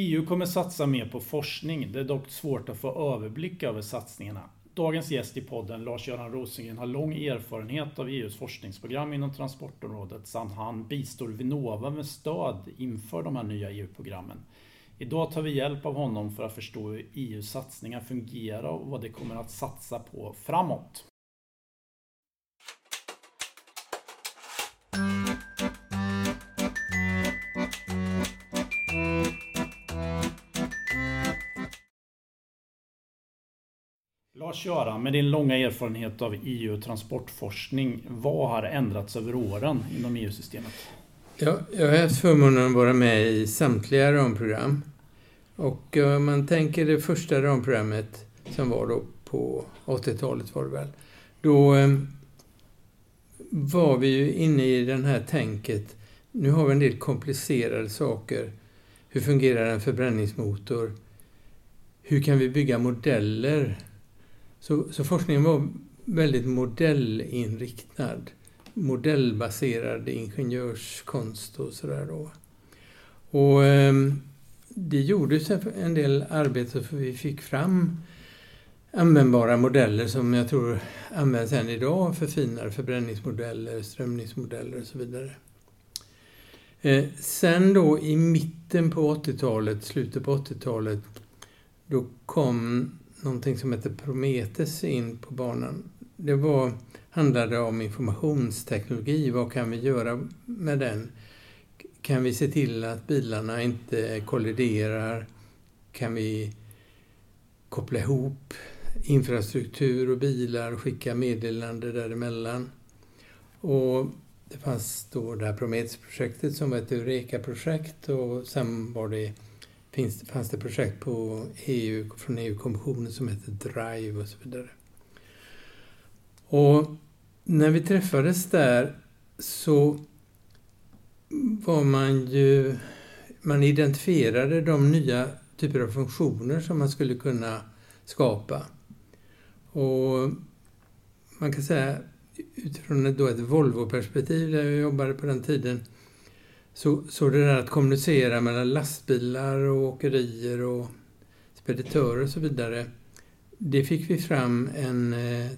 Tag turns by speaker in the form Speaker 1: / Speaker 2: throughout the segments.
Speaker 1: EU kommer satsa mer på forskning. Det är dock svårt att få överblick över satsningarna. Dagens gäst i podden, Lars-Göran Rosengren, har lång erfarenhet av EUs forskningsprogram inom transportområdet samt han bistår Vinnova med stöd inför de här nya EU-programmen. Idag tar vi hjälp av honom för att förstå hur EUs satsningar fungerar och vad det kommer att satsa på framåt. Lars-Göran, med din långa erfarenhet av EU och transportforskning, vad har ändrats över åren inom EU-systemet?
Speaker 2: Ja, jag har haft förmånen att vara med i samtliga ramprogram. Och om man tänker det första ramprogrammet som var då på 80-talet var det väl. Då eh, var vi ju inne i det här tänket. Nu har vi en del komplicerade saker. Hur fungerar en förbränningsmotor? Hur kan vi bygga modeller så, så forskningen var väldigt modellinriktad. Modellbaserad ingenjörskonst och sådär då. Och ehm, det gjordes en del arbete för vi fick fram användbara modeller som jag tror används än idag för finare förbränningsmodeller, strömningsmodeller och så vidare. Eh, sen då i mitten på 80-talet, slutet på 80-talet, då kom någonting som heter Prometheus in på banan. Det var, handlade om informationsteknologi. Vad kan vi göra med den? Kan vi se till att bilarna inte kolliderar? Kan vi koppla ihop infrastruktur och bilar och skicka meddelande däremellan? Och det fanns då det här Prometheus-projektet som var ett Eureka-projekt och sen var det finns, fanns det projekt på EU, från EU-kommissionen som heter Drive och så vidare. Och när vi träffades där så var man ju... Man identifierade de nya typer av funktioner som man skulle kunna skapa. Och man kan säga utifrån då ett Volvo-perspektiv där jag jobbade på den tiden så, så det där att kommunicera mellan lastbilar och åkerier och speditörer och så vidare. Det fick vi fram en eh,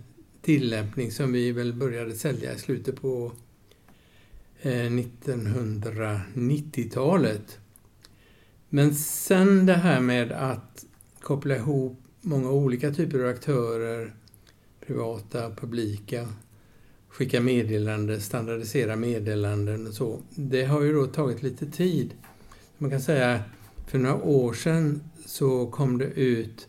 Speaker 2: tillämpning som vi väl började sälja i slutet på eh, 1990-talet. Men sen det här med att koppla ihop många olika typer av aktörer, privata, publika, skicka meddelanden, standardisera meddelanden och så. Det har ju då tagit lite tid. Man kan säga för några år sedan så kom det ut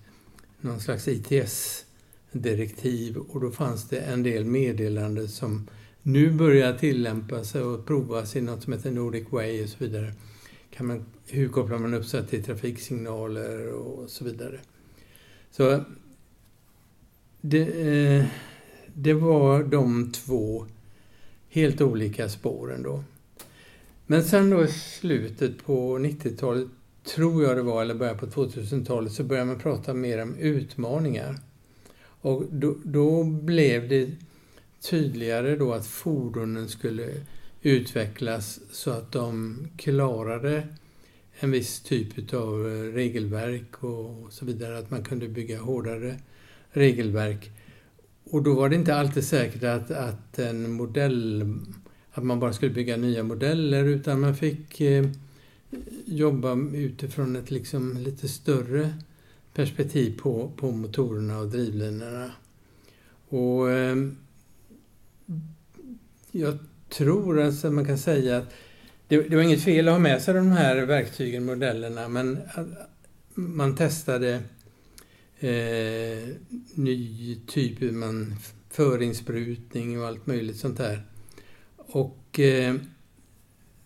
Speaker 2: någon slags ITS-direktiv och då fanns det en del meddelanden som nu börjar tillämpas och provas i något som heter Nordic Way och så vidare. Kan man, hur kopplar man upp sig till trafiksignaler och så vidare. Så det, eh, det var de två helt olika spåren då. Men sen då i slutet på 90-talet, tror jag det var, eller början på 2000-talet, så började man prata mer om utmaningar. Och då, då blev det tydligare då att fordonen skulle utvecklas så att de klarade en viss typ av regelverk och så vidare. Att man kunde bygga hårdare regelverk och då var det inte alltid säkert att, att en modell, att man bara skulle bygga nya modeller utan man fick eh, jobba utifrån ett liksom lite större perspektiv på, på motorerna och drivlinorna. Och eh, jag tror alltså man kan säga att det, det, var inget fel att ha med sig de här verktygen, modellerna, men man testade eh, ny typ, man, förinsprutning och allt möjligt sånt där. Och eh,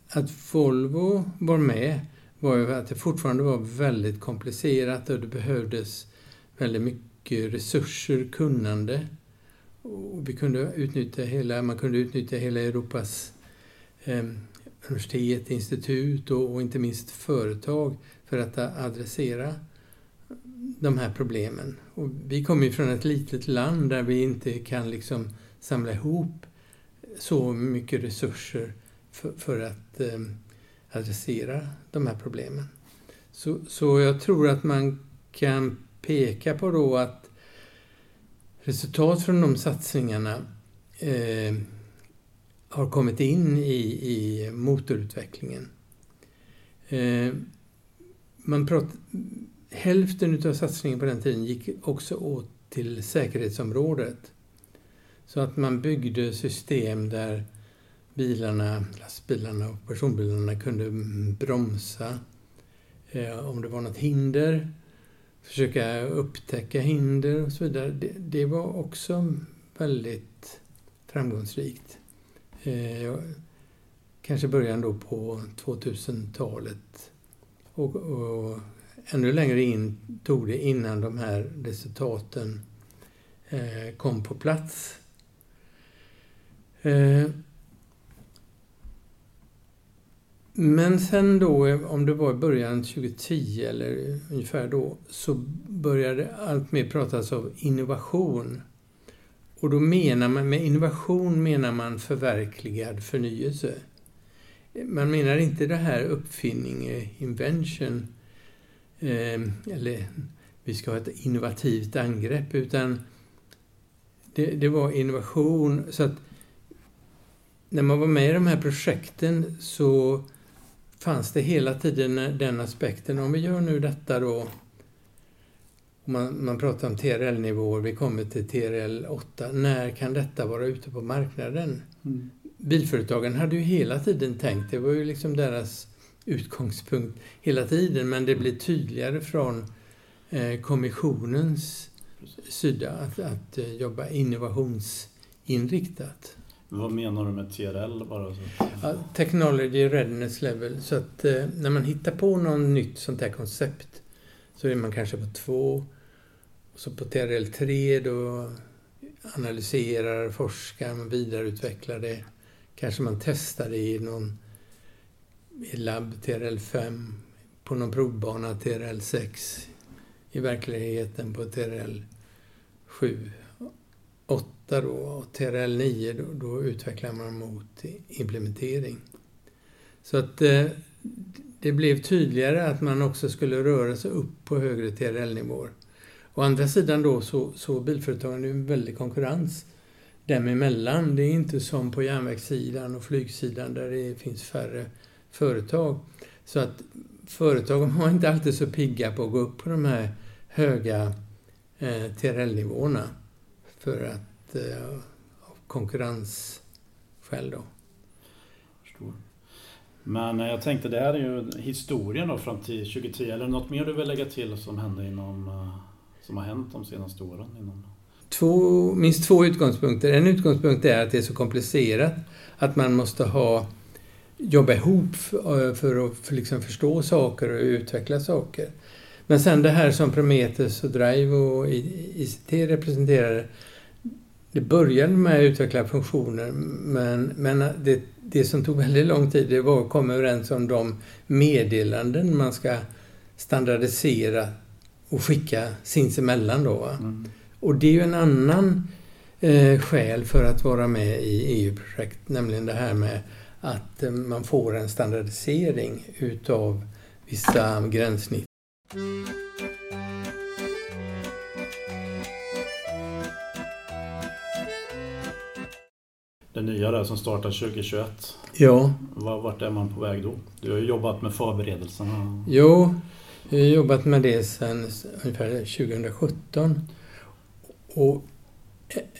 Speaker 2: att Volvo var med var ju att det fortfarande var väldigt komplicerat och det behövdes väldigt mycket resurser, kunnande. Och vi kunde utnyttja hela, man kunde utnyttja hela Europas eh, universitet, institut och, och, inte minst företag för att adressera de här problemen. Och vi kommer ju från ett litet land där vi inte kan liksom samla ihop så mycket resurser för, för att eh, adressera de här problemen. Så, så jag tror att man kan peka på då att resultat från de satsningarna eh, har kommit in i, i motorutvecklingen. Eh, man pratar hälften av satsningen på den tiden gick också åt till säkerhetsområdet. Så att man byggde system där bilarna, lastbilarna och personbilarna kunde bromsa eh, om det var något hinder, försöka upptäcka hinder och så vidare. Det, det var också väldigt framgångsrikt. Eh, kanske början då på 2000-talet. Och, och, ännu längre in tog det innan de här resultaten eh, kom på plats. Eh, men sen då, om det var i början 2010 eller ungefär då, så började allt mer pratas om innovation. Och då menar man, med innovation menar man förverkligad förnyelse. Man menar inte det här uppfinning, invention, eh, eller vi ska ha ett innovativt angrepp, utan det, det var innovation. Så att när man var med i de här projekten så fanns det hela tiden den aspekten, om vi gör nu detta då, man, man pratar om TRL-nivåer, vi kommer till TRL 8, när kan detta vara ute på marknaden? Mm. Bilföretagen hade ju hela tiden tänkt, det var ju liksom deras utgångspunkt hela tiden, men det blir tydligare från eh, kommissionens sida att, att eh, jobba innovationsinriktat.
Speaker 1: Vad menar du med TRL? Bara så? Ja,
Speaker 2: technology Readiness Level. Så att eh, när man hittar på något nytt sånt här koncept så är man kanske på två. Och så på TRL 3 då analyserar, forskar, man vidareutvecklar det. Kanske man testar det i någon i labb TRL 5, på någon provbana TRL 6, i verkligheten på TRL 7 8 då, och TRL 9 då, då, utvecklar man mot implementering. Så att eh, det blev tydligare att man också skulle röra sig upp på högre TRL-nivåer. Å andra sidan då så, så bilföretagen är en väldig konkurrens dem emellan. Det är inte som på järnvägssidan och flygsidan där det finns färre företag. Så att företagen var inte alltid så pigga på att gå upp på de här höga eh, TRL-nivåerna för att eh, av konkurrensskäl då.
Speaker 1: Förstår. Men eh, jag tänkte, det här är ju historien då fram till 2010. Eller något mer du vill lägga till som hände inom, eh, som har hänt de senaste åren? Inom...
Speaker 2: Två, minst två utgångspunkter. En utgångspunkt är att det är så komplicerat att man måste ha jobba ihop för, för att för liksom förstå saker och utveckla saker. Men sen det här som Prometheus och Drive och ICT representerar det började med att utveckla funktioner men, men det, det som tog väldigt lång tid det var att komma överens om de meddelanden man ska standardisera och skicka sinsemellan då. Mm. Och det är ju en annan eh, skäl för att vara med i EU-projekt, nämligen det här med att eh, man får en standardisering utav vissa gränssnitt.
Speaker 1: Det nya där som startar 2021.
Speaker 2: Ja.
Speaker 1: Vart är man på väg då? Du har ju jobbat med förberedelserna.
Speaker 2: Jo, jag har jobbat med det sedan ungefär 2017. Och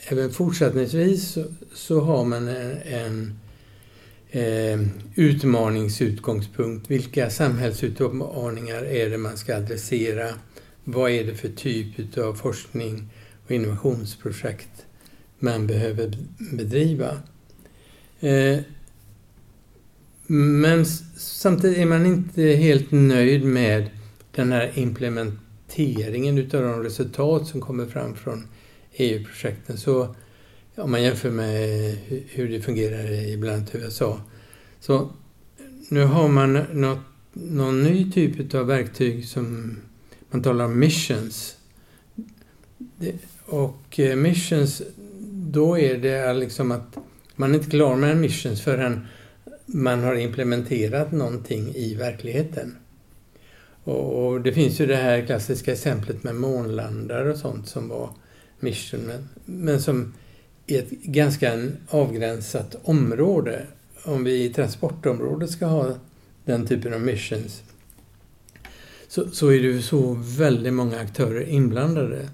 Speaker 2: även fortsättningsvis så, så har man en, en eh, utmaningsutgångspunkt. Vilka samhällsutmaningar är det man ska adressera? Vad är det för typ av forskning och innovationsprojekt man behöver bedriva? Eh, men samtidigt är man inte helt nöjd med den här implementeringen utav de resultat som kommer fram från EU-projekten. Så om man jämför med hur det fungerar i bland annat USA. Så nu har man något, någon ny typ av verktyg som man talar om missions. Och eh, missions, då är det liksom att man är inte klar med en missions förrän man har implementerat någonting i verkligheten. Och, och, det finns ju det här klassiska exemplet med månlandare och sånt som var mission, men som i ett ganska avgränsat område. Om vi i transportområdet ska ha den typen av missions så, så är det ju så väldigt många aktörer inblandade.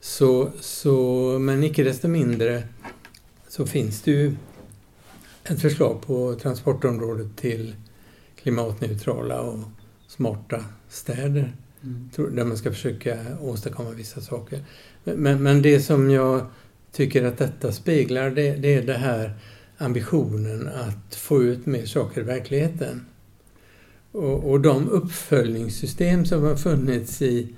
Speaker 2: Så, så, men icke desto mindre så finns det ju ett förslag på transportområdet till klimatneutrala och smarta städer. Mm. Där man ska försöka åstadkomma vissa saker. Men, men det som jag tycker att detta speglar det, det är det här ambitionen att få ut mer saker i verkligheten. Och, och de uppföljningssystem som har funnits i,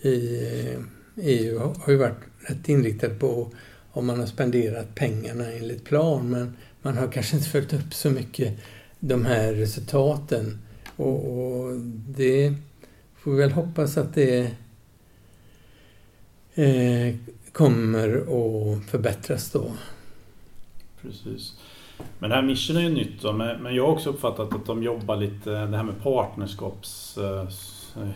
Speaker 2: i eh, EU har ju varit rätt inriktade på om man har spenderat pengarna enligt plan men man har kanske inte följt upp så mycket de här resultaten. Och, och det får vi väl hoppas att det eh, kommer att förbättras då.
Speaker 1: Precis. Men det här mission är ju nytt då, men jag har också uppfattat att de jobbar lite, det här med partnerskaps... Eh,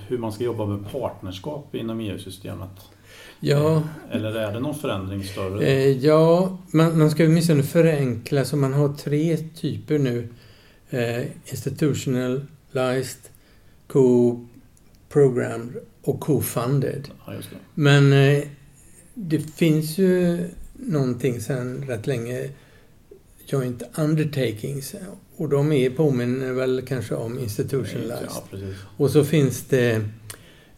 Speaker 1: hur man ska jobba med partnerskap inom EU-systemet.
Speaker 2: Ja.
Speaker 1: Eller är det någon förändring större?
Speaker 2: Eh, ja, man, man ska åtminstone förenkla så man har tre typer nu. Eh, institutionalized, co-programmed och co-funded.
Speaker 1: Ja,
Speaker 2: Men det finns ju någonting sedan rätt länge joint undertakings och de är påminner väl kanske om institutionalized.
Speaker 1: Ja,
Speaker 2: och så finns det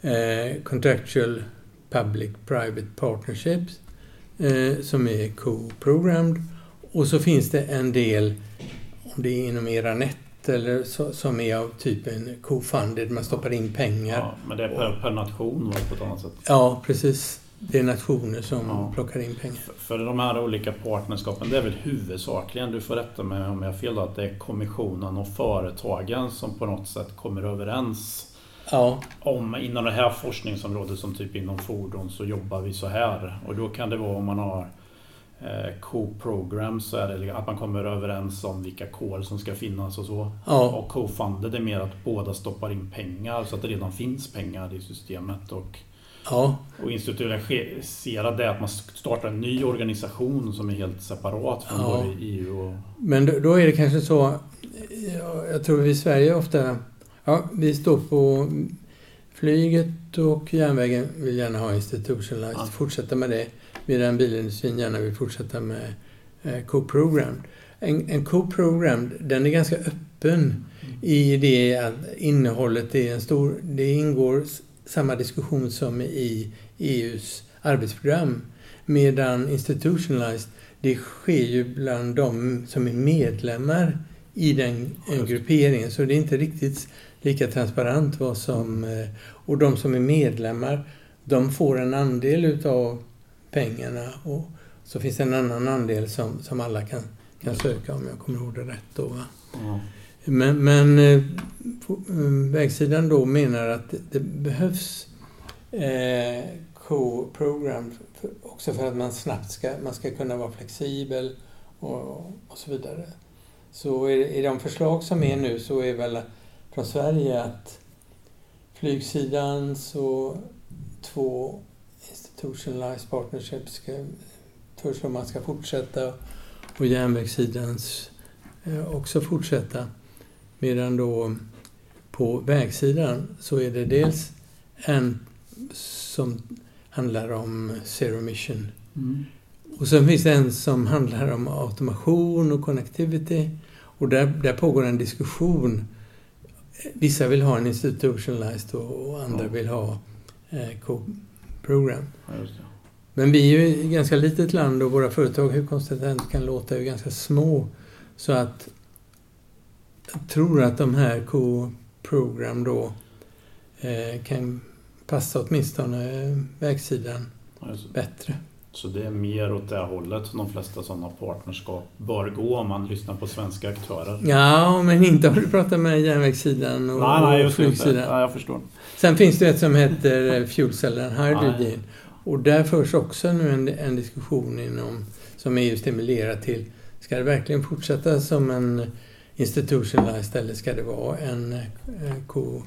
Speaker 2: eh, contractual public-private partnerships eh, som är co-programmed. Och så finns det en del, om det är inom ERANET eller så, som är av typen co-funded, man stoppar in pengar. Ja,
Speaker 1: men det är per, per nation på ett annat sätt?
Speaker 2: Ja, precis. Det är nationer som ja. plockar in pengar.
Speaker 1: För, de här olika partnerskapen, det är väl huvudsakligen, du får rätta mig om jag har fel, då, att det är kommissionen och företagen som på något sätt kommer överens
Speaker 2: Ja.
Speaker 1: Om inom det här forskningsområdet som typ inom fordon så jobbar vi så här. Och då kan det vara om man har eh, co-program så är det att man kommer överens om vilka kol som ska finnas och så.
Speaker 2: Ja.
Speaker 1: Och co-funded är mer att båda stoppar in pengar så att det redan finns pengar i systemet. Och,
Speaker 2: ja.
Speaker 1: och institutionaliserat det att man startar en ny organisation som är helt separat från ja. både EU och...
Speaker 2: Men då är det kanske så, jag tror vi i Sverige ofta Ja, vi står på flyget och järnvägen vill gärna ha institutionalized, ja. fortsätta med det. Medan bilindustrin gärna vill fortsätta med eh, co-programmed. En, en co-programmed, den är ganska öppen mm. i det att innehållet är en stor... Det ingår samma diskussion som i EUs arbetsprogram. Medan institutionalized, det sker ju bland de som är medlemmar i den grupperingen. Så det är inte riktigt lika transparent vad som... Eh, och de som är medlemmar, de får en andel utav pengarna och så finns det en annan andel som, som alla kan, kan söka om jag kommer ihåg det rätt då.
Speaker 1: Mm.
Speaker 2: Men, men eh, eh, vägsidan då menar att det behövs eh, co-program också för att man snabbt ska, man ska kunna vara flexibel och, och så vidare. Så i, i de förslag som är nu så är väl från Sverige att flygsidan så två institutionalized partnerships ska, föreslår man ska fortsätta och järnvägssidans eh, också fortsätta. Medan då på vägsidan så är det dels en som handlar om zero mission.
Speaker 1: Mm.
Speaker 2: Och sen finns det en som handlar om automation och connectivity. Och där, där pågår en diskussion Vissa vill ha en institutionalized och andra ja. vill ha eh, co-program.
Speaker 1: Ja,
Speaker 2: Men vi är ju ett ganska litet land och våra företag, hur konstigt det kan låta, är ganska små. Så att jag tror att de här co-program då eh, kan passa åtminstone vägsidan
Speaker 1: ja,
Speaker 2: bättre.
Speaker 1: Så det är mer åt det hållet som de flesta sådana partnerskap bör gå om man lyssnar på svenska aktörer.
Speaker 2: Ja, men inte har du pratat med järnvägssidan och,
Speaker 1: nej, nej,
Speaker 2: och flygsidan.
Speaker 1: Nej, jag förstår.
Speaker 2: Sen finns det ett som heter eh, Fuel Cell and Hydrogen. Och där förs också nu en, en diskussion inom, som EU stimulerar till. Ska det verkligen fortsätta som en institutionalized eller ska det vara en co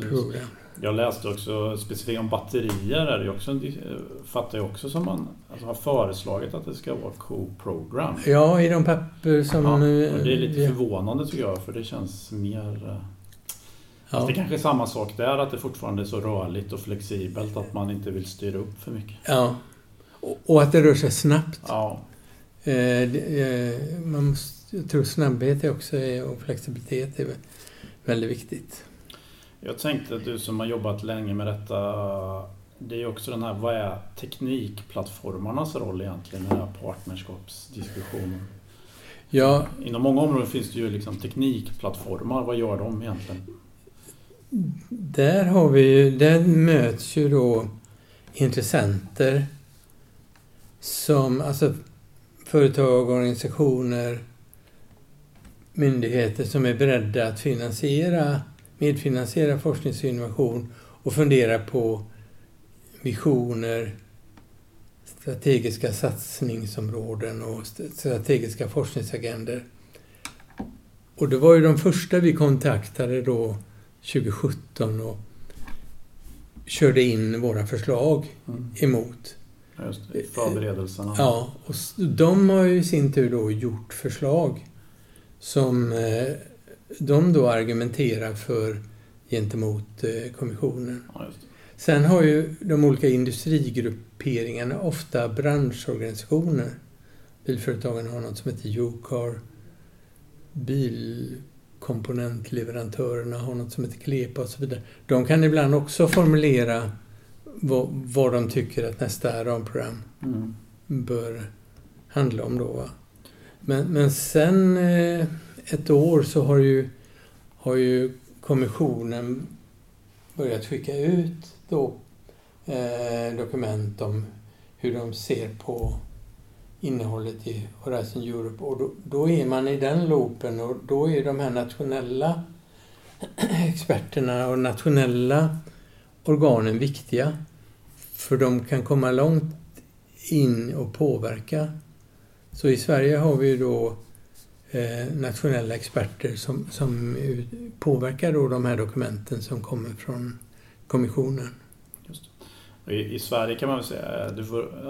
Speaker 2: program.
Speaker 1: Jag läste också specifikt om batterier. Är det också en, fattar jag också som man alltså har föreslagit att det ska vara co-program.
Speaker 2: Ja, i de papper som...
Speaker 1: Ja,
Speaker 2: eh,
Speaker 1: det är lite förvånande tycker jag för det känns mer... eh,
Speaker 2: ja.
Speaker 1: Det kanske är samma sak där att det fortfarande är så rörligt och flexibelt att man inte vill styra upp för mycket.
Speaker 2: ja. Och, att det rör sig snabbt.
Speaker 1: Ja,
Speaker 2: Eh, eh, man måste, jag tror snabbhet också, och flexibilitet är vä- väldigt viktigt.
Speaker 1: jag tänkte att du som har jobbat länge med detta det är också den här, vad är teknikplattformarnas roll egentligen i den här partnerskapsdiskussionen?
Speaker 2: Ja,
Speaker 1: Inom många områden finns det ju liksom teknikplattformar. Vad gör de egentligen?
Speaker 2: där har vi där möts ju då intressenter som, alltså företag, organisationer, myndigheter som är beredda att finansiera, medfinansiera forsknings och innovation och fundera på visioner, strategiska satsningsområden och st- strategiska forskningsagender. Och det var ju de första vi kontaktade då 2017 och körde in våra förslag
Speaker 1: Mm.
Speaker 2: emot.
Speaker 1: Just det, förberedelserna.
Speaker 2: Ja, och de har ju i sin tur då gjort förslag som eh, de då argumenterar för gentemot eh, kommissionen.
Speaker 1: Ja.
Speaker 2: Sen har ju de olika industrigrupperingarna ofta branschorganisationer. Bilföretagen har något som heter Ucar. Bilkomponentleverantörerna har något som heter Klepa och så vidare. De kan ibland också formulera vad, vad de tycker att nästa ramprogram
Speaker 1: Mm.
Speaker 2: bör handla om då. Va? Men, men sen eh, ett år så har ju, har ju kommissionen börjat skicka ut då, eh, dokument om hur de ser på innehållet i Horizon Europe. Och då, då är man i den loopen och då är de här nationella experterna och nationella organen viktiga. För de kan komma långt in och påverka. Så i Sverige har vi då eh, nationella experter som, som påverkar då de här dokumenten som kommer från kommissionen.
Speaker 1: I, I Sverige kan man väl säga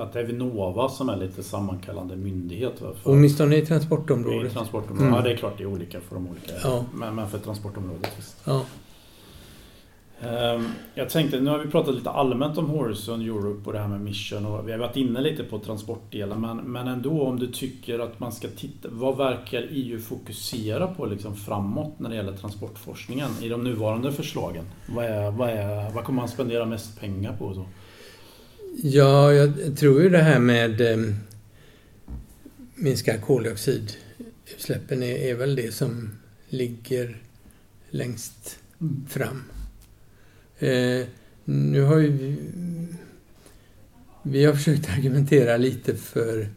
Speaker 1: att det är Vinnova som är lite sammankallande myndighet. för-
Speaker 2: Åtminstone i
Speaker 1: i
Speaker 2: transportområdet.
Speaker 1: transportområdet.
Speaker 2: Mm.
Speaker 1: Ja, det är klart det är olika för de olika.
Speaker 2: Ja.
Speaker 1: Men, men för transportområdet visst.
Speaker 2: Ja.
Speaker 1: Ehm, Jag tänkte, nu har vi pratat lite allmänt om Horizon Europe och det här med mission och vi har varit inne lite på transportdelen men, men ändå om du tycker att man ska titta, vad verkar EU fokusera på liksom framåt när det gäller transportforskningen i de nuvarande förslagen? Vad, är, vad, är, vad kommer man spendera mest pengar på? Då?
Speaker 2: ja, jag tror ju det här med eh, minska koldioxidutsläppen är, är väl det som ligger längst fram. Eh, nu har ju vi, vi har försökt argumentera lite för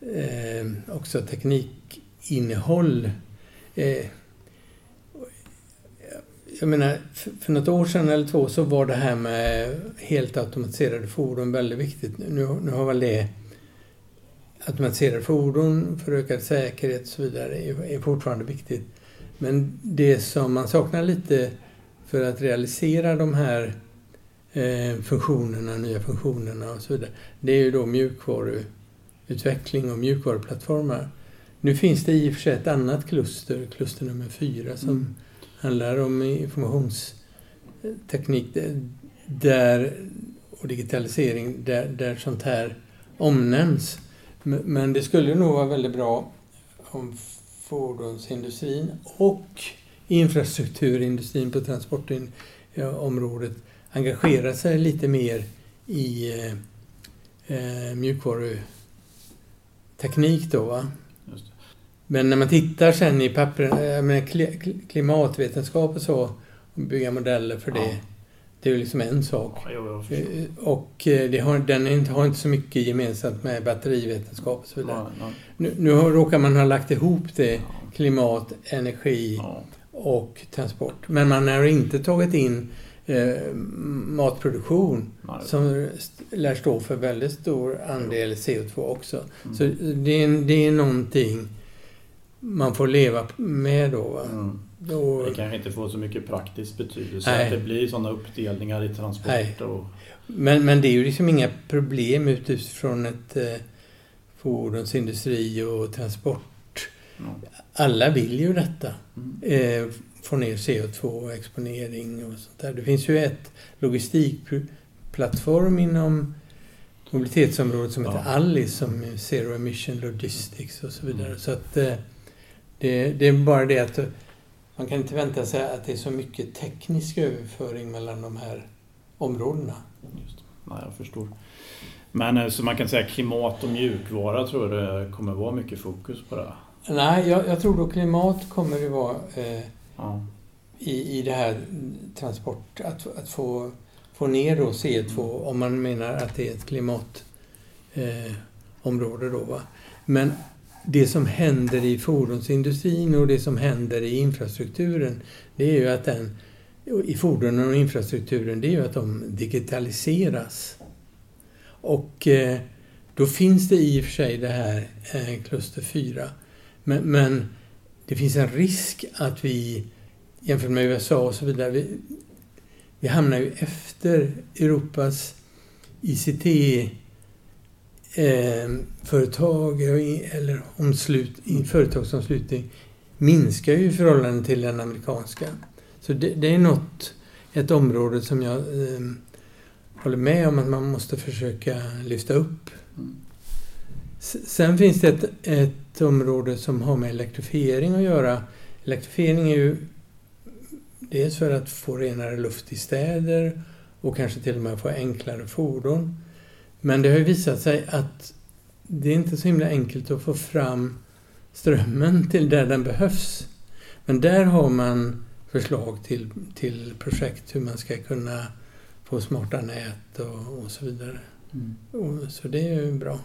Speaker 2: eh, också teknikinnehåll. Eh, jag menar, för, för något år sedan eller två så var det här med helt automatiserade fordon väldigt viktigt. Nu, nu har väl det automatiserade fordon för ökad säkerhet och så vidare är, är fortfarande viktigt. Men det som man saknar lite för att realisera de här eh, funktionerna, nya funktionerna och så vidare, det är ju då mjukvaruutveckling och mjukvaruplattformar. Nu finns det i och för sig ett annat kluster, kluster nummer fyra, som
Speaker 1: Mm.
Speaker 2: handlar om informationsteknik där, och digitalisering där, där sånt här omnämns. Men- Men det skulle nog vara väldigt bra om fordonsindustrin och infrastrukturindustrin på transportområdet engagerar sig lite mer i eh, eh, mjukvaruteknik då. Va? Men när man tittar sen i pappren, jag menar, kli- kli- klimatvetenskap och så, och bygga modeller för det,
Speaker 1: Ja.
Speaker 2: det är ju liksom en sak.
Speaker 1: Ja, jag.
Speaker 2: Eh, Och eh, det har, den inte, har inte så mycket gemensamt med batterivetenskap och så vidare.
Speaker 1: Ja,
Speaker 2: Nu, nu råkar man ha lagt ihop det, klimat, energi. Och transport. Men man har inte tagit in eh, matproduktion
Speaker 1: Nej,
Speaker 2: som lär stå för väldigt stor andel CO2 också.
Speaker 1: Mm.
Speaker 2: Så det är, det är någonting man får leva med då. Va?
Speaker 1: Mm. Och, det kanske inte får så mycket praktisk betydelse nej. att det blir sådana uppdelningar i transport. Och...
Speaker 2: Men, men det är ju liksom inga problem utifrån ett eh, fordonsindustri och transport. Alla vill ju detta. Mm. Eh, få ner CO2-exponering och sånt där. Det finns ju ett logistikplattform inom mobilitetsområdet som heter ja. Alice som Zero Emission Logistics och så vidare. Mm. Så att eh, det, det, är bara det att man kan inte vänta sig att det är så mycket teknisk överföring mellan de här områdena.
Speaker 1: Just. Nej, jag förstår. Men eh, så man kan säga klimat och mjukvara tror jag det kommer vara mycket fokus på det?
Speaker 2: Nej, jag, jag tror då klimat kommer det vara eh, ja. i, i det här transport, att, att få, få ner då CO2 mm. om man menar att det är ett klimatområde eh, då. Va? Men det som händer i fordonsindustrin och det som händer i infrastrukturen, det är ju att den i fordonen och infrastrukturen, det är ju att de digitaliseras. Och eh, då finns det i och för sig det här eh, kluster 4. Men, men, det finns en risk att vi, jämfört med USA och så vidare, vi, vi hamnar ju efter Europas ICT eh, eller omslut, företagsomslutning minskar ju i förhållande till den amerikanska. Så det, det är något, ett område som jag eh, håller med om att man måste försöka lyfta upp. Sen finns det ett, ett område som har med elektrifiering att göra. Elektrifiering är ju dels för att få renare luft i städer och kanske till och med få enklare fordon. Men det har ju visat sig att det är inte så himla enkelt att få fram strömmen till där den behövs. Men där har man förslag till, till projekt hur man ska kunna få smarta nät och, och så vidare. Mm. Och, så det är ju bra.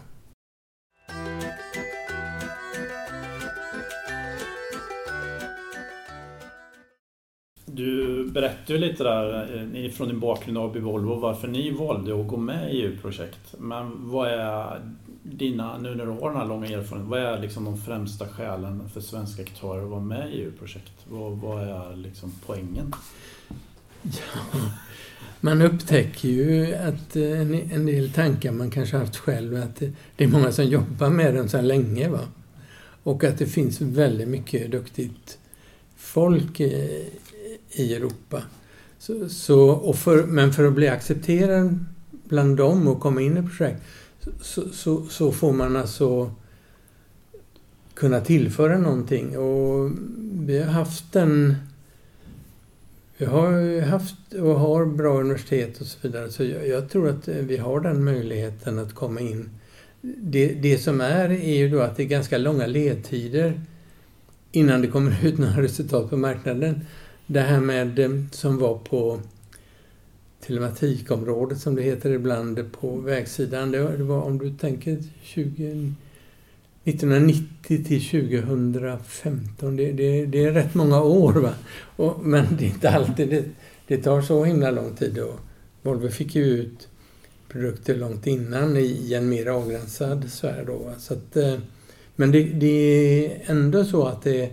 Speaker 1: Du berättade ju lite där eh, från din bakgrund AB Volvo varför ni valde att gå med i EU-projekt. Men vad är dina, nu när du har den här långa erfarenheten, vad är liksom de främsta skälen för svenska aktörer att vara med i EU-projekt? Vad, vad är liksom poängen?
Speaker 2: Ja, man upptäcker ju att eh, en, del tankar man kanske haft själv, att det, det är många som jobbar med dem sedan länge. Va? Och att det finns väldigt mycket duktigt folk eh, i, Europa. Så, så, och för, men för att bli accepterad bland dem och komma in i projekt så, så, så, får man alltså kunna tillföra någonting. Och vi har haft en... Vi har haft och har bra universitet och så vidare. Så jag, jag tror att vi har den möjligheten att komma in. Det, det som är är ju då att det är ganska långa ledtider innan det kommer ut några resultat på marknaden. Det här med eh, som var på telematikområdet som det heter ibland på vägsidan. Det var om du tänker 20, 1990 till 2015. Det, det, det är rätt många år. Va? Och, men det är inte alltid det, det tar så himla lång tid. Och Volvo fick ju ut produkter långt innan i en mer avgränsad sfär. Då, så att, eh, men det, det, är ändå så att det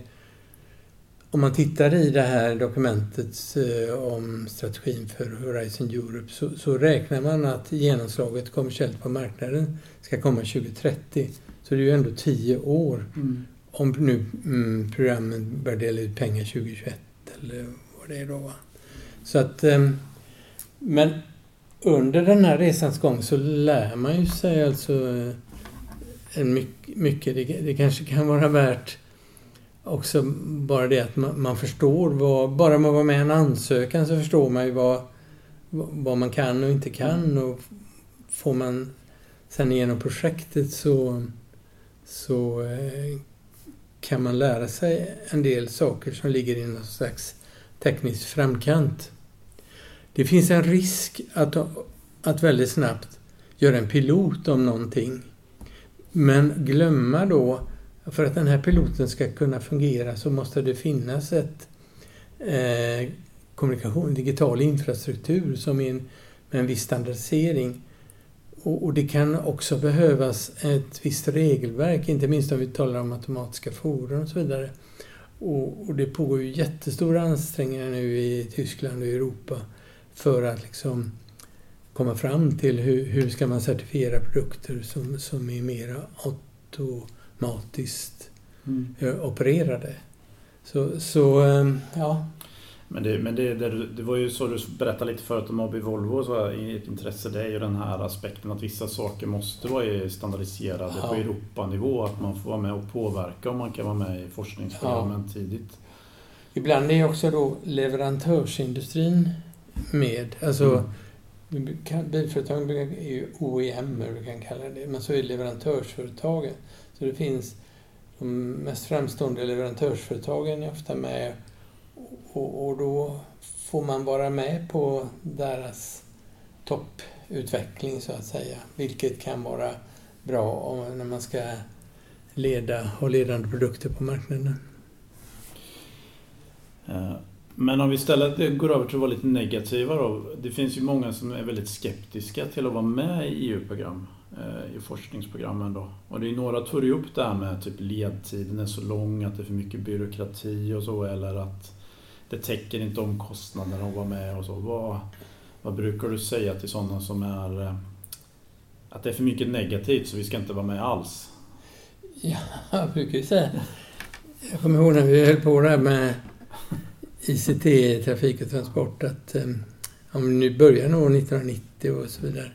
Speaker 2: om man tittar i det här dokumentet eh, om strategin för Horizon Europe så, så, räknar man att genomslaget kommersiellt på marknaden ska komma 2030. Så det är ju ändå tio år. Mm. Om nu mm, programmen börjar dela ut pengar 2021 eller vad det är då. Va? Så att, eh, men under den här resans gång så lär man ju sig alltså eh, en mycket, mycket det, det kanske kan vara värt också bara det att man, man, förstår vad... Bara man var med i en ansökan så förstår man ju vad, vad man kan och inte kan. Och får man sen igenom projektet så, så eh, kan man lära sig en del saker som ligger i någon slags teknisk framkant. Det finns en risk att, att väldigt snabbt göra en pilot om någonting. Men glömma då för att den här piloten ska kunna fungera så måste det finnas ett eh, kommunikation, digital infrastruktur som är en, med en viss standardisering. Och, och, det kan också behövas ett visst regelverk, inte minst om vi talar om automatiska fordon och så vidare. Och, och, det pågår ju jättestora ansträngningar nu i Tyskland och Europa för att liksom komma fram till hur, hur ska man certifiera produkter som, som är mer automatiskt mm. Eh, opererade. Så, så ehm, ja.
Speaker 1: Men, det, men det, det, det, var ju så du berättade lite förut om AB Volvo, så ett intresse det är ju den här aspekten att vissa saker måste vara standardiserade ja. på Europanivå, att man får vara med och påverka om man kan vara med i forskningsprogrammen ja. tidigt.
Speaker 2: Ibland är också då leverantörsindustrin med. Alltså, mm. Bilföretagen är ju OEM, du kan kalla det, men så är leverantörsföretagen. Så det finns de mest framstående leverantörsföretagen är ofta med och, och då får man vara med på deras topputveckling så att säga. Vilket kan vara bra när man ska leda, ha ledande produkter på marknaden.
Speaker 1: Eh, men om vi istället går över till att vara lite negativa då. Det finns ju många som är väldigt skeptiska till att vara med i EU-program. Eh, I forskningsprogrammen då. Och det är några tog upp det här med typ ledtiden är så lång, att det är för mycket byråkrati och så eller att det täcker inte omkostnaderna att vara med och så. Vad, vad brukar du säga till sådana som är eh, att det är för mycket negativt så vi ska inte vara med alls?
Speaker 2: Ja, jag brukar ju säga jag kommer ihåg när vi höll på där med ICT, trafik och transport, att eh, om ni nu börjar nog 1990 och så vidare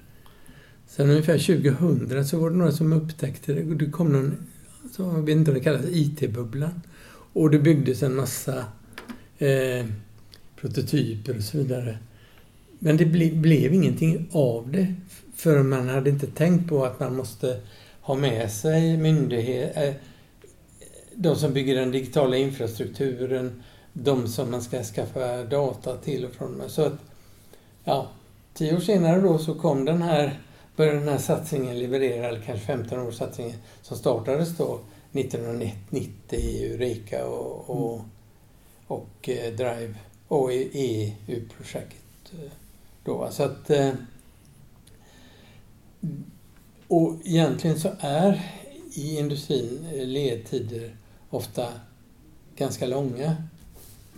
Speaker 2: Sen ungefär 2000 så var det några som upptäckte det. Det kom någon, jag vet inte om det kallas, IT-bubblan. Och det byggdes en massa eh, prototyper och så vidare. Men det ble, blev ingenting av det. För man hade inte tänkt på att man måste ha med sig myndigheter, eh, de som bygger den digitala infrastrukturen, de som man ska skaffa data till och från. Så att, ja, tio år senare då så kom den här började den här satsningen leverera, eller kanske 15 års satsningen som startades då 1990 i Eureka och, och, mm. och eh, Drive och EU-projekt. Eh, då. Så att, eh, och egentligen så är i industrin ledtider ofta ganska långa.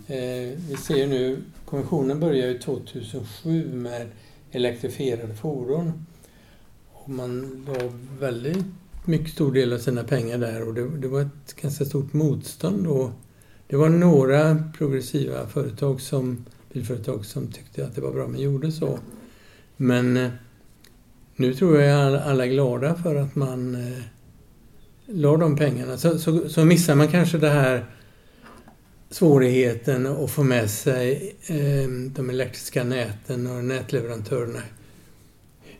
Speaker 2: Vi ser nu, kommissionen börjar ju 2007 med elektrifierade fordon. Man la väldigt mycket stor del av sina pengar där och det, det var ett ganska stort motstånd då. det var några progressiva företag som, bilföretag som tyckte att det var bra man gjorde så. Men eh, nu tror jag alla är glada för att man eh, la de pengarna. Så, så, så missar man kanske det här svårigheten att få med sig eh, de elektriska näten och nätleverantörerna.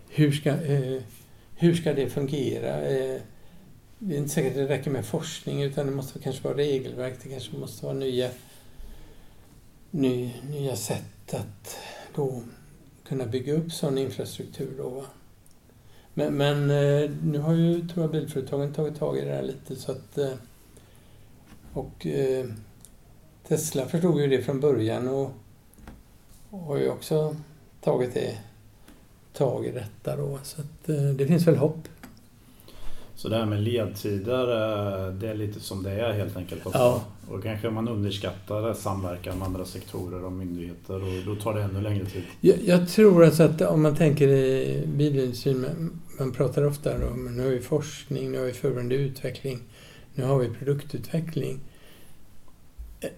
Speaker 2: Hur ska, eh, hur ska det fungera? Eh, det är inte säkert att det räcker med forskning utan det måste kanske vara regelverk, det kanske måste vara nya, ny, nya sätt att då kunna bygga upp sån infrastruktur. Då, Men, men eh, nu har ju, tror jag, bilföretagen tagit tag i det här lite så att eh, och eh, Tesla förstod ju det från början och, och har ju också tagit det tag i detta då. Så att, eh, det finns väl hopp.
Speaker 1: Så det här med ledtider, eh, det är lite som det är helt enkelt också. Ja. Och kanske man underskattar samverkan med andra sektorer och myndigheter och då tar det ännu längre tid.
Speaker 2: Jag, jag tror alltså att om man tänker i bilindustrin, man pratar ofta om nu har vi forskning, nu har vi förberedande utveckling, nu har vi produktutveckling. Eh,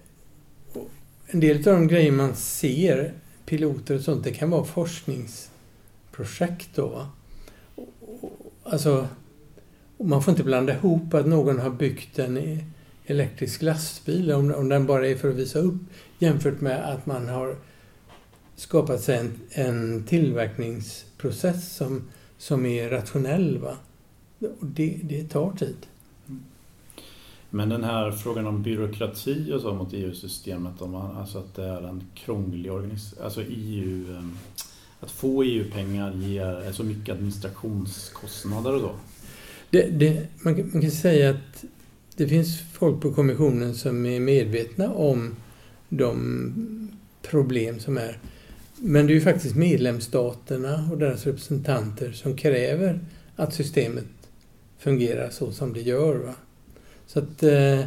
Speaker 2: en del av de grejer man ser, piloter och sånt, det kan vara forsknings projekt då. Alltså, man får inte blanda ihop att någon har byggt en e-, elektrisk lastbil, om, om den bara är för att visa upp, jämfört med att man har skapat sig en, en tillverkningsprocess som, som är rationell. Va? Det, det tar tid. Mm.
Speaker 1: Men den här frågan om byråkrati och så mot EU-systemet, alltså att det är en krånglig organisation, alltså EU ehm, att få EU-pengar ger så mycket administrationskostnader och då?
Speaker 2: Det, det, man, man, kan säga att det finns folk på kommissionen som är medvetna om de problem som är. Men det är ju faktiskt medlemsstaterna och deras representanter som kräver att systemet fungerar så som det gör. Va? Så att eh,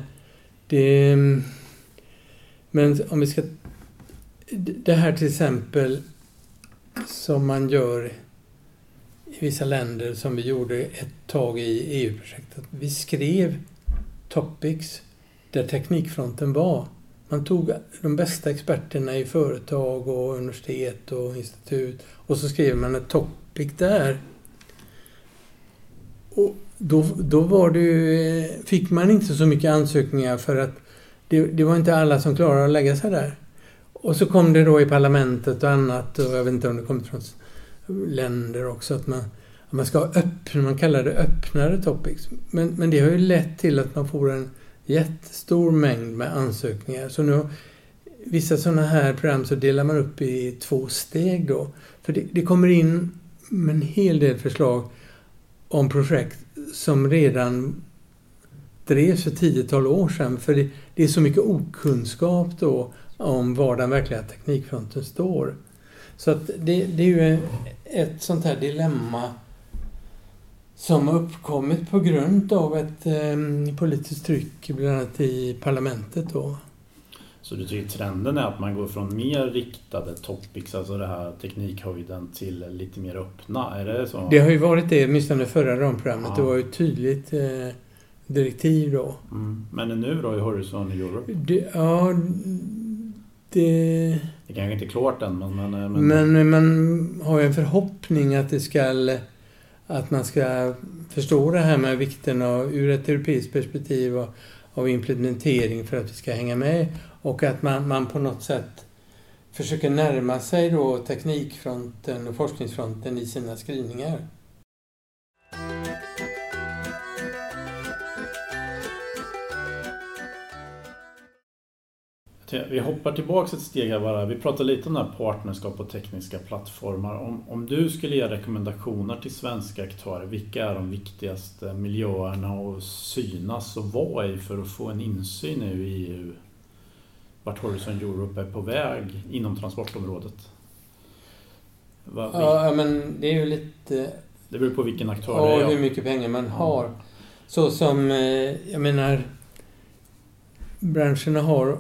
Speaker 2: det... Men om vi ska... Det här till exempel som man gör i vissa länder som vi gjorde ett tag i EU-projektet. Vi skrev topics där teknikfronten var. Man tog de bästa experterna i företag och universitet och institut och så skrev man ett topic där. Och då, då var det, fick man inte så mycket ansökningar för att det, det var inte alla som klarade att lägga sig där. Och så kom det då i parlamentet och annat och jag vet inte om det kom från länder också att man, att man ska ha öppna, man kallar det öppnare topics. Men, men det har ju lett till att man får en jättestor mängd med ansökningar. Så nu vissa sådana här program så delar man upp i två steg då. För det, det kommer in en hel del förslag om projekt som redan drevs för tiotal år sedan. För det, det, är så mycket okunskap då om var den verkliga teknikfronten står. Så att det, det är ju ett sånt här dilemma som har uppkommit på grund av ett eh, politiskt tryck bland annat i parlamentet då.
Speaker 1: Så du tycker trenden är att man går från mer riktade topics, alltså det här teknikhöjden, till lite mer öppna? Är det så?
Speaker 2: Det har ju varit det, åtminstone förra ramprogrammet. Ja. Det var ju ett tydligt eh, direktiv då.
Speaker 1: Mm. Men nu då i Horizon Europe?
Speaker 2: Det, ja, det...
Speaker 1: Det kanske inte är klart än men... Men,
Speaker 2: men... men man har ju en förhoppning att det ska... Att man ska förstå det här med vikten av, ur ett europeiskt perspektiv av, av implementering för att vi ska hänga med. Och att man, man på något sätt försöker närma sig då teknikfronten och forskningsfronten i sina skrivningar.
Speaker 1: Vi hoppar tillbaka ett steg här bara. Vi pratade lite om det här partnerskap och tekniska plattformar. Om, om du skulle ge rekommendationer till svenska aktörer, vilka är de viktigaste miljöerna att synas och vara i för att få en insyn nu i EU? Vart Horizon Europe är på väg inom transportområdet?
Speaker 2: Va, ja, men det är ju lite...
Speaker 1: Det beror på vilken aktör
Speaker 2: ja,
Speaker 1: det är.
Speaker 2: Och hur mycket pengar man har. Så som, eh, jag menar, branscherna har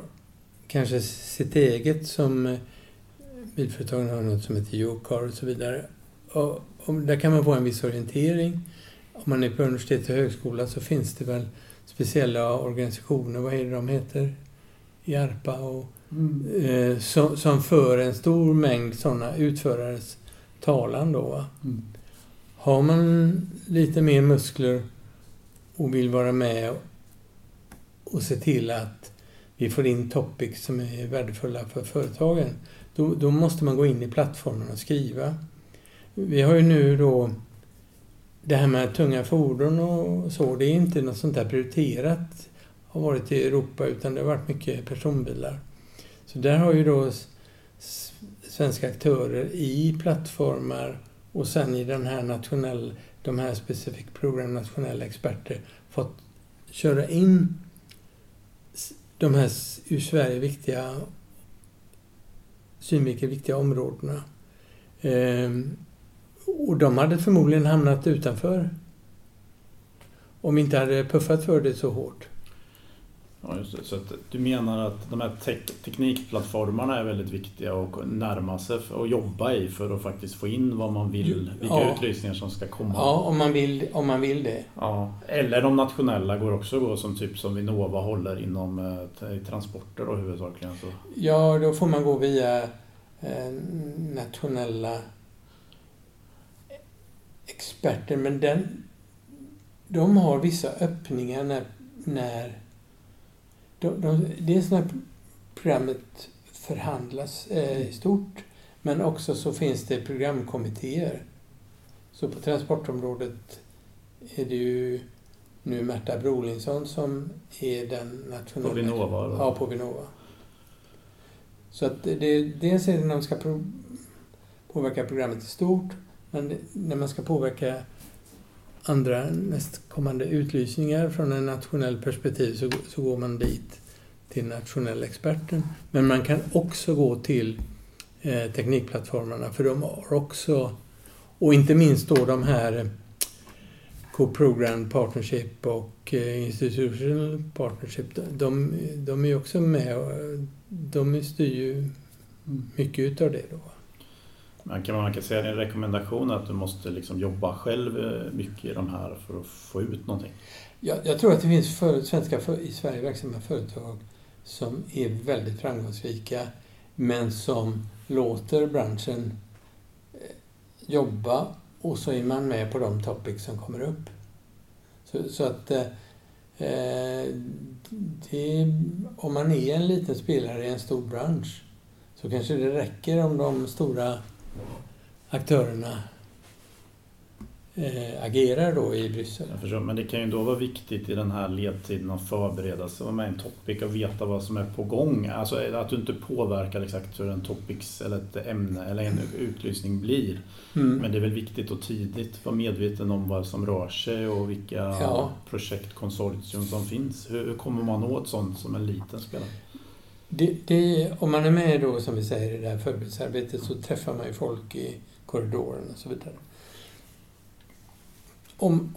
Speaker 2: kanske sitt eget som eh, bilföretagen har något som heter Yocar och så vidare. Och, och där kan man få en viss orientering. Om man är på universitet och högskola så finns det väl speciella organisationer, vad är det de heter? IARPA och mm. eh, som, som för en stor mängd sådana utförares talan då. Mm. Har man lite mer muskler och vill vara med och se till att vi får in topics som är värdefulla för företagen, då, då måste man gå in i plattformen och skriva. Vi har ju nu då det här med tunga fordon och så, det är inte något sånt där prioriterat har varit i Europa utan det har varit mycket personbilar. Så där har ju då svenska aktörer i plattformar och sen i den här nationell, de här specific program nationella experter fått köra in de här ur Sverige viktiga synvinkel viktiga områdena. Ehm, och de hade förmodligen hamnat utanför om vi inte hade puffat för det så hårt.
Speaker 1: Ja, just det. Så du menar att de här tek teknikplattformarna är väldigt viktiga att närma sig och jobba i för att faktiskt få in vad man vill, vilka ja. utlysningar som ska komma?
Speaker 2: Ja, om man vill, om man vill det.
Speaker 1: Ja. Eller de nationella går också att gå som typ som Vinnova håller inom eh, transporter då huvudsakligen. Så.
Speaker 2: Ja, då får man gå via eh, nationella experter men den, de har vissa öppningar när, när de, de, dels när programmet förhandlas eh, stort men också så finns det programkommittéer. Så på transportområdet är det ju nu Märta Brolinsson som är den nationella...
Speaker 1: På Vinnova? Då?
Speaker 2: Ja, på Vinnova. Så att det, dels är det när man ska påverka programmet i stort men det, när man ska påverka andra nästkommande utlysningar från en nationell perspektiv så, så går man dit till nationella experten. Men man kan också gå till eh, teknikplattformarna för de har också, och inte minst då de här Co-Program Partnership och eh, Institutional Partnership, de, de är också med de styr ju
Speaker 1: Mm.
Speaker 2: mycket utav det då.
Speaker 1: Man kan man kan säga att en rekommendation att du måste liksom jobba själv eh, mycket i de här för att få ut någonting?
Speaker 2: Jag, jag tror att det finns för, svenska för, i Sverige verksamma företag som är väldigt framgångsrika men som låter branschen eh, jobba och så är man med på de topics som kommer upp. Så, så att eh, eh, det, om man är en liten spelare i en stor bransch så kanske det räcker om de stora aktörerna eh, agerar då i Bryssel.
Speaker 1: Jag förstår, men det kan ju då vara viktigt i den här ledtiden att förbereda sig, vara med i en topic och veta vad som är på gång. Alltså att du inte påverkar exakt hur en topics eller ett ämne eller en utlysning blir.
Speaker 2: Mm.
Speaker 1: Men det är väl viktigt att tidigt vara medveten om vad som rör sig och vilka
Speaker 2: Ja.
Speaker 1: projektkonsortium som finns. Hur, hur kommer man åt sånt som en liten spelare?
Speaker 2: Det, det, om man är med då, som vi säger, i det här förberedelsearbetet så träffar man ju folk i korridoren och så vidare. Om,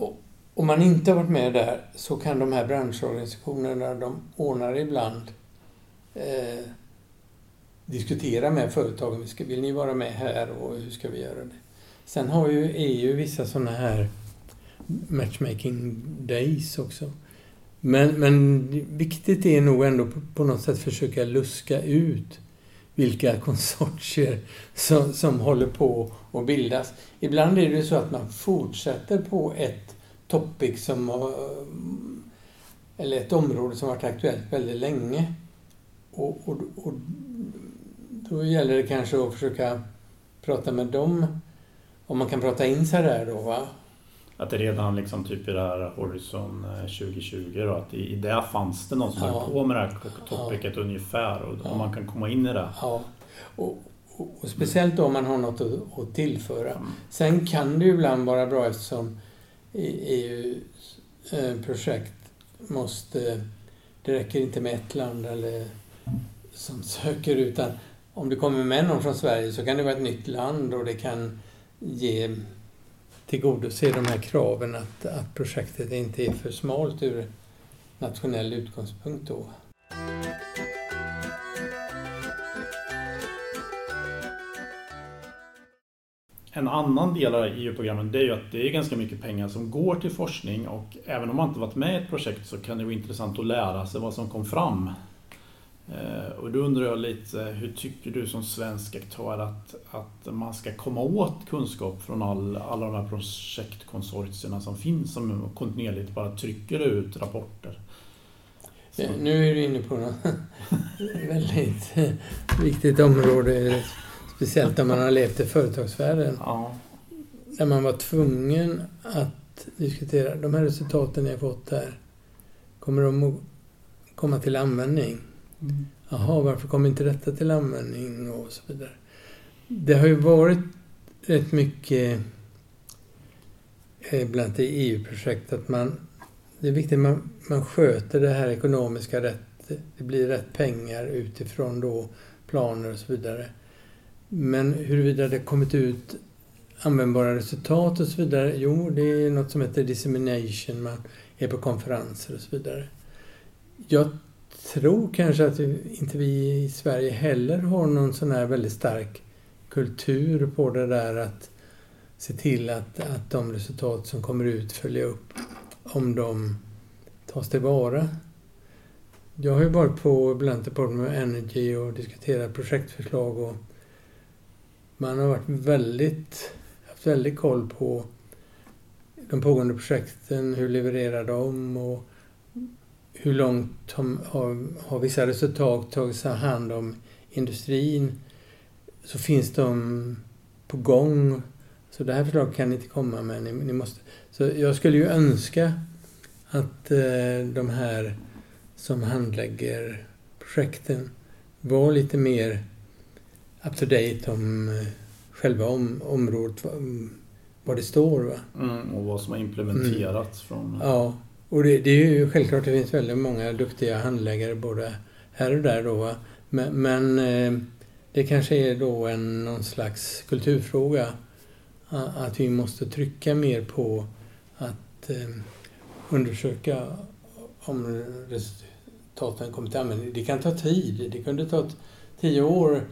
Speaker 2: om man inte har varit med där så kan de här branschorganisationerna, de ordnar ibland eh, diskutera med företagen. Vill ni vara med här och hur ska vi göra det? Sen har ju EU vissa sådana här matchmaking days också. Men, men viktigt är nog ändå på, något sätt försöka luska ut vilka konsortier som, som håller på att bildas. Ibland är det så att man fortsätter på ett topic som har, eller ett område som varit aktuellt väldigt länge. Och, och, och då gäller det kanske att försöka prata med dem, om man kan prata in sig där då. Va?
Speaker 1: Att det redan liksom typ i det här Horizon eh, 2020 då, att i, i det fanns det någon som
Speaker 2: Ja.
Speaker 1: höll på med det här topicet ungefär och
Speaker 2: Ja.
Speaker 1: man kan komma in i det.
Speaker 2: Ja. Och, och, och speciellt om man har något att, att tillföra.
Speaker 1: Mm.
Speaker 2: Sen kan det ju ibland vara bra eftersom EU-projekt måste... Det räcker inte med ett land eller som söker utan om det kommer med någon från Sverige så kan det vara ett nytt land och det kan ge tillgodose de här kraven att, att projektet inte är för smalt ur nationell utgångspunkt då.
Speaker 1: En annan del av EU-programmen det är ju att det är ganska mycket pengar som går till forskning och även om man inte varit med i ett projekt så kan det vara intressant att lära sig vad som kom fram. Eh, Och då undrar jag lite, hur tycker du som svensk aktör att, att man ska komma åt kunskap från all, alla de här projektkonsortierna som finns som kontinuerligt bara trycker ut rapporter? Så,
Speaker 2: Nu är du inne på något väldigt viktigt område, speciellt om man har levt i företagsvärlden.
Speaker 1: ja,
Speaker 2: När man var tvungen att diskutera, de här resultaten ni har fått här, kommer de att komma till användning? Jaha, varför kommer inte detta till användning? Och så vidare. Det har ju varit rätt mycket eh, bland annat i EU-projekt att man... Det är viktigt att man, man sköter det här ekonomiska rätt. Det blir rätt pengar utifrån då planer och så vidare. Men huruvida det kommit ut användbara resultat och så vidare. Jo, det är något som heter dissemination. Man är på konferenser och så vidare. Jag tror kanske att inte vi i Sverige heller har någon sån här väldigt stark kultur på det där att se till att, att de resultat som kommer ut följer upp om de tas tillvara. Jag har ju varit på bland annat Department of Energy och diskuterat projektförslag och man har varit väldigt, haft väldigt koll på de pågående projekten, hur levererar de och hur långt har, har, har vissa resultat tagits hand om industrin? Så finns de på gång. Så det här förslaget kan ni inte komma med. Ni, ni måste. Så jag skulle ju önska att eh, de här som handlägger projekten var lite mer up to date om eh, själva om, området, vad, det står. Va?
Speaker 1: mm, och vad som har implementerats från...
Speaker 2: Ja, och det, det är ju självklart det finns väldigt många duktiga handläggare både här och där då. Va? Men, men eh, det kanske är då en någon slags kulturfråga. Att vi måste trycka mer på att eh, undersöka om resultaten kommer till användning. Det kan ta tid. Det kunde ta tio år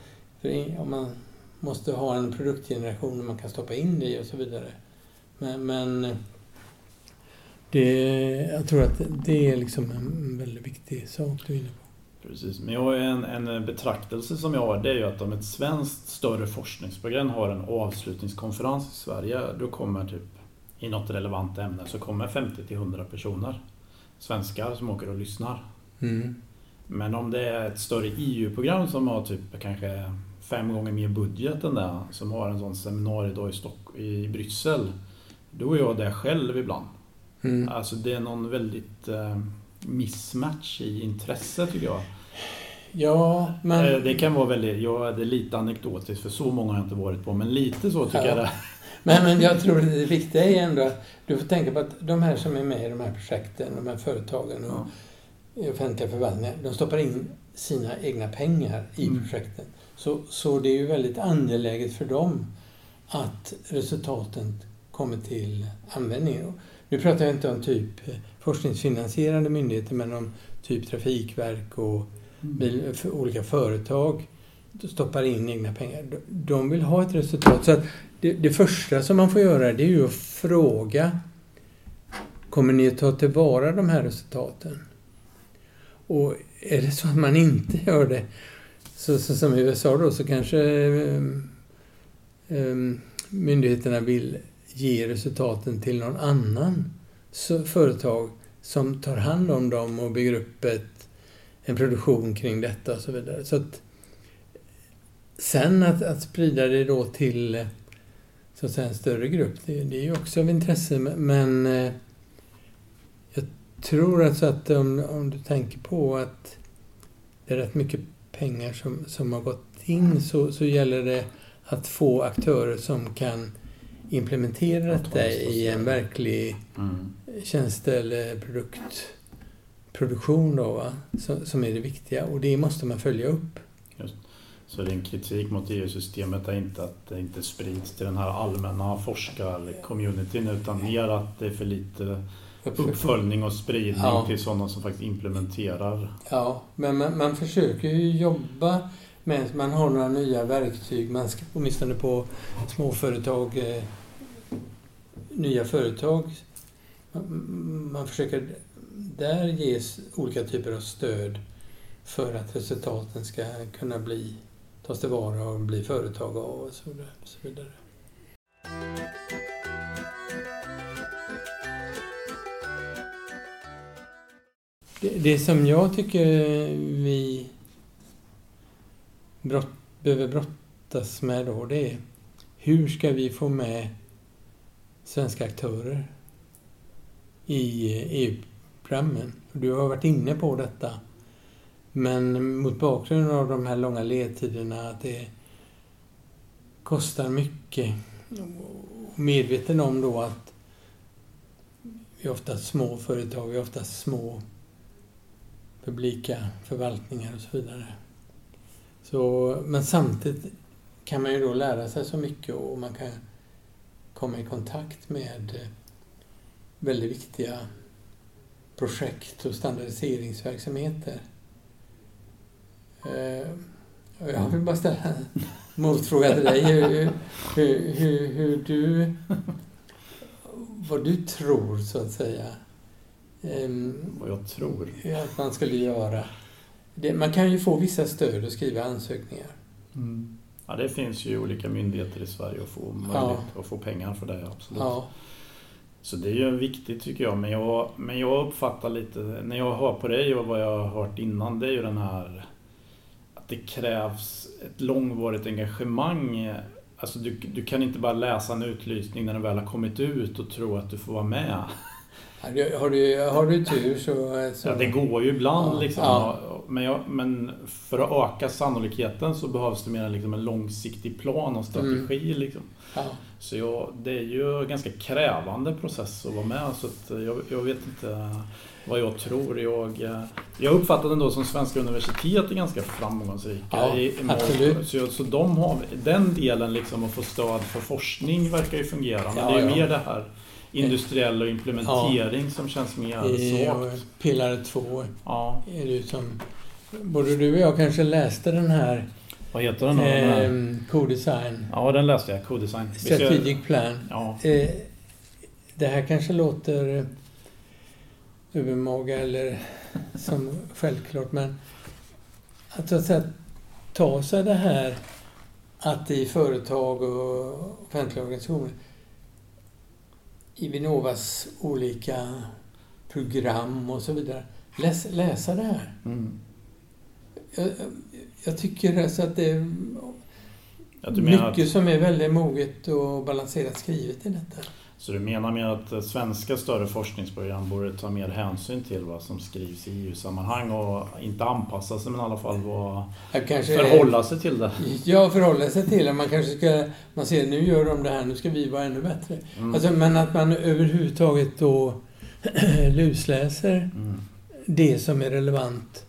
Speaker 2: om man måste ha en produktgeneration man kan stoppa in det i och så vidare. Men, men det, jag tror att det är liksom en väldigt viktig sak du är inne på.
Speaker 1: Precis, men jag en, en betraktelse som jag har det är ju att om ett svenskt större forskningsprogram har en avslutningskonferens i Sverige då kommer typ i något relevant ämne så kommer 50 till 100 personer svenskar som åker och lyssnar. Mm. Men om det är ett större EU-program som har typ kanske fem gånger mer budget än det, som har en sån seminariedag i, Stock i Bryssel, då är jag där själv ibland. Mm. Alltså det är någon väldigt eh, mismatch i intresse tycker jag.
Speaker 2: Ja, men...
Speaker 1: Eh, det kan vara väldigt, ja det är lite anekdotiskt för så många har jag inte varit på, men lite så tycker ja. jag det
Speaker 2: men, men jag tror det viktiga är ändå att du får tänka på att de här som är med i de här projekten, de här företagen och ja. offentliga förvaltningar, de stoppar in sina egna pengar i mm. projekten. Så, så det är ju väldigt angeläget för dem att resultaten kommer till användning. Nu pratar jag inte om typ forskningsfinansierande myndigheter men om typ Trafikverk och mm. olika företag stoppar in egna pengar. De vill ha ett resultat. Så att det, det, första som man får göra det är ju att fråga Kommer ni att ta tillvara de här resultaten? Och är det så att man inte gör det, så, så som i USA då, så kanske um, um, myndigheterna vill ge resultaten till någon annan företag som tar hand om dem och bygger upp ett, en produktion kring detta och så vidare. Så att, sen att, att sprida det då till så att säga, en större grupp, det, det är ju också av intresse men eh, jag tror alltså att om, om du tänker på att det är rätt mycket pengar som, som har gått in så, så gäller det att få aktörer som kan implementera detta i en verklig mm. tjänste eller produktproduktion då, va? Som, som är det viktiga och det måste man följa upp. Just.
Speaker 1: Så din kritik mot EU-systemet är inte att det inte sprids till den här allmänna forskar-communityn utan mer att det är för lite uppföljning och spridning ja. till sådana som faktiskt implementerar.
Speaker 2: Ja, men man, man försöker ju jobba med, man har några nya verktyg, man ska, åtminstone på småföretag, eh, nya företag, man, försöker där ges olika typer av stöd för att resultaten ska kunna bli tas tillvara och bli företag av och så vidare. Det, det som jag tycker vi brott, behöver brottas med då, det är hur ska vi få med svenska aktörer i EU-programmen? Du har varit inne på detta. Men mot bakgrund av de här långa ledtiderna, att det kostar mycket. Och medveten om då att vi är ofta små företag, vi är ofta små publika förvaltningar och så vidare. Så, men samtidigt kan man ju då lära sig så mycket och man kan komma i kontakt med väldigt viktiga projekt och standardiseringsverksamheter. Eh, jag vill bara ställa en motfråga till dig. Hur, hur, hur, hur du... Vad du tror, så att säga.
Speaker 1: Ehm, vad jag tror?
Speaker 2: Att man skulle göra. Man kan ju få vissa stöd och skriva ansökningar.
Speaker 1: Mm. Ja, det finns ju olika myndigheter i Sverige att få möjlighet ja. att få pengar för det, absolut. Ja. Så det är ju viktigt tycker jag. Men jag, men jag uppfattar lite, när jag hör på dig och vad jag har hört innan, det är ju den här att det krävs ett långvarigt engagemang. Alltså du, du kan inte bara läsa en utlysning när den väl har kommit ut och tro att du får vara med.
Speaker 2: Har du, har du tur så, så...
Speaker 1: Ja, det går ju ibland ja, liksom. Ja. Men, jag, men för att öka sannolikheten så behövs det mer liksom en långsiktig plan och strategi. Mm. Liksom. Ja. Så jag, det är ju en ganska krävande process att vara med. Så jag, jag vet inte vad jag tror. Jag, jag uppfattar ändå som svenska universitet är ganska framgångsrika. Ja, i, absolut. Så, så de har, den delen liksom att få stöd för forskning verkar ju fungera. Men det är ju mer det här industriell och implementering som känns mer
Speaker 2: I
Speaker 1: svagt.
Speaker 2: pelare två
Speaker 1: Ja,
Speaker 2: är det som... Både du och jag kanske läste den här
Speaker 1: vad heter den
Speaker 2: eh, Co-design,
Speaker 1: Ja, den läste jag. Co-design.
Speaker 2: Strategic Plan.
Speaker 1: Ja,
Speaker 2: Eh, det här kanske låter övermaga eller som självklart, men att så att säga ta sig det här att i företag och offentliga organisationer i Vinnovas olika program och så vidare, läs, läsa det här.
Speaker 1: mm.
Speaker 2: Jag, jag tycker alltså att det är
Speaker 1: ja, du menar
Speaker 2: mycket
Speaker 1: att,
Speaker 2: som är väldigt moget och balanserat skrivet i detta.
Speaker 1: Så du menar mer att svenska större forskningsprogram borde ta mer hänsyn till vad som skrivs i EU-sammanhang och inte anpassa sig men i alla fall vara,
Speaker 2: Jag kanske
Speaker 1: förhålla sig till det?
Speaker 2: Ja, förhålla sig till det. Man kanske ska... Man ser nu gör de det här, nu ska vi vara ännu bättre.
Speaker 1: Mm.
Speaker 2: Alltså, men att man överhuvudtaget då lusläser
Speaker 1: Mm.
Speaker 2: det som är relevant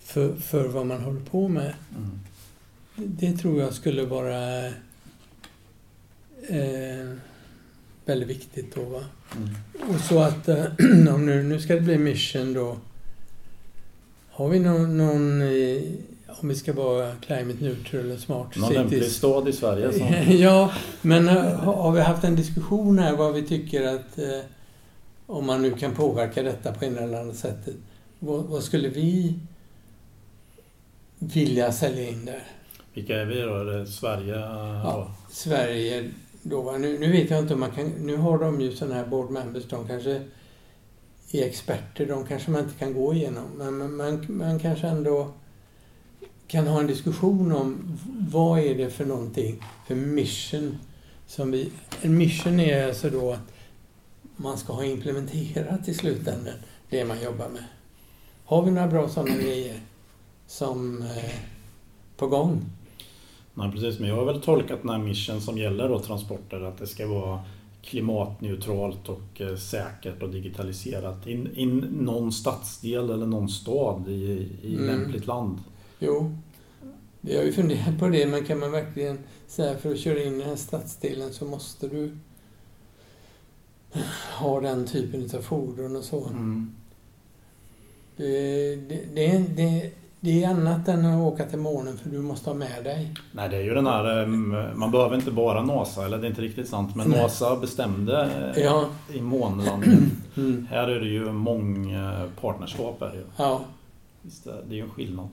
Speaker 2: för, för vad man håller på med.
Speaker 1: Mm.
Speaker 2: Det tror jag skulle vara eh, väldigt viktigt då. Va?
Speaker 1: Mm.
Speaker 2: Och så att, eh, om nu, nu ska det bli mission då. Har vi någon, någon eh, om vi ska vara climate neutral och smart
Speaker 1: Någon lämplig
Speaker 2: cities?
Speaker 1: stad i Sverige som...
Speaker 2: Ja, men eh, har har vi haft en diskussion här vad vi tycker att eh, om man nu kan påverka detta på ena eller andra sättet. Vad, vad skulle vi vilja sälja in där?
Speaker 1: Vilka är vi då? Är det Sverige?
Speaker 2: Ja. Sverige då va? Nu, nu vet jag inte om man kan... Nu har de ju sådana här board members, de kanske är experter, de kanske man inte kan gå igenom. Men man, man, man kanske ändå kan ha en diskussion om vad är det för någonting, för mission som vi... En mission är alltså då att man ska ha implementerat i slutändan det man jobbar med. Har vi några bra sådana grejer som eh, på gång?
Speaker 1: Nej, precis. Men jag har väl tolkat den här mission som gäller då transporter att det ska vara klimatneutralt och eh, säkert och digitaliserat in, in någon stadsdel eller någon stad i, i
Speaker 2: Mm.
Speaker 1: lämpligt land.
Speaker 2: Jo, vi har ju funderat på det, men kan man verkligen säga för att köra in i den här stadsdelen så måste du ha den typen av fordon och så.
Speaker 1: Mm.
Speaker 2: Det, det, det, det, är annat än att åka till månen för du måste ha med dig.
Speaker 1: Nej, det är ju den här, eh, man behöver inte bara NASA, eller det är inte riktigt sant, men
Speaker 2: Nej.
Speaker 1: NASA bestämde eh,
Speaker 2: Ja,
Speaker 1: i månlandningen.
Speaker 2: mm,
Speaker 1: Här är det ju många partnerskap. Är ju.
Speaker 2: ja.
Speaker 1: Visst, det det är ju en skillnad.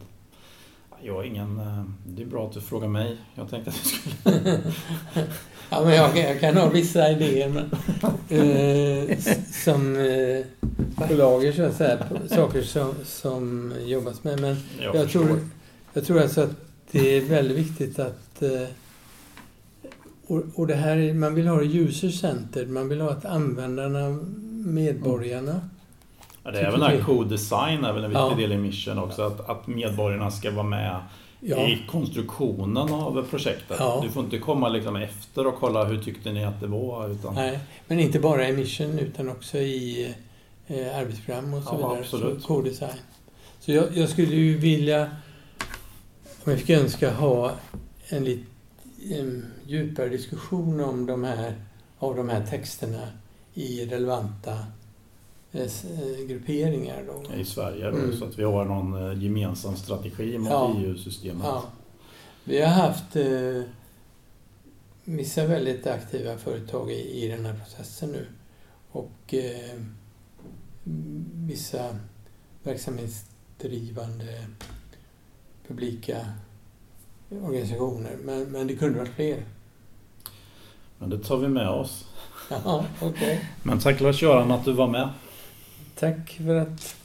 Speaker 1: Jag har ingen... eh, Det är bra att du frågar mig. Jag tänkte att jag skulle...
Speaker 2: ja men jag, jag kan ha vissa idéer men, eh, som eh, bolager så på saker som, som jobbas med. Men
Speaker 1: Jag,
Speaker 2: Jag tror, jag tror alltså att det är väldigt viktigt att... eh, Och, och det här, är- man vill ha det user-centered, man vill ha att användarna, medborgarna...
Speaker 1: Ja, det är väl den här co-design är väl en viktig
Speaker 2: Ja.
Speaker 1: del i mission också. Att, att medborgarna ska vara med
Speaker 2: Ja,
Speaker 1: i konstruktionen av projektet.
Speaker 2: Ja.
Speaker 1: Du får inte komma liksom efter och kolla hur tyckte ni att det var. Utan,
Speaker 2: nej, men inte bara i mission utan också i eh, arbetsprogram och så
Speaker 1: Ja,
Speaker 2: vidare.
Speaker 1: absolut.
Speaker 2: Så co-design. Så jag, jag skulle ju vilja, om jag fick önska, ha en lite en djupare diskussion om de här, av de här texterna i relevanta grupperingar. Då.
Speaker 1: I Sverige då,
Speaker 2: Mm.
Speaker 1: så att vi har någon eh, gemensam strategi mot
Speaker 2: Ja.
Speaker 1: EU-systemet.
Speaker 2: Ja. Vi har haft eh, vissa väldigt aktiva företag i, i den här processen nu. Och eh, vissa verksamhetsdrivande publika organisationer. Men, men det kunde varit fler.
Speaker 1: Men det tar vi med oss.
Speaker 2: Ja, okej.
Speaker 1: Men tack Lars-Göran att du var med.
Speaker 2: Tack för att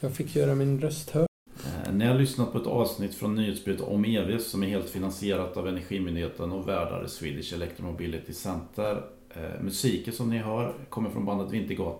Speaker 2: jag fick göra min röst hörd.
Speaker 1: Eh, ni har lyssnat på ett avsnitt från nyhetsbrevet om EV som är helt finansierat av Energimyndigheten och värdar Swedish Electromobility Center. Eh, musiken som ni hör kommer från bandet Vintergatan.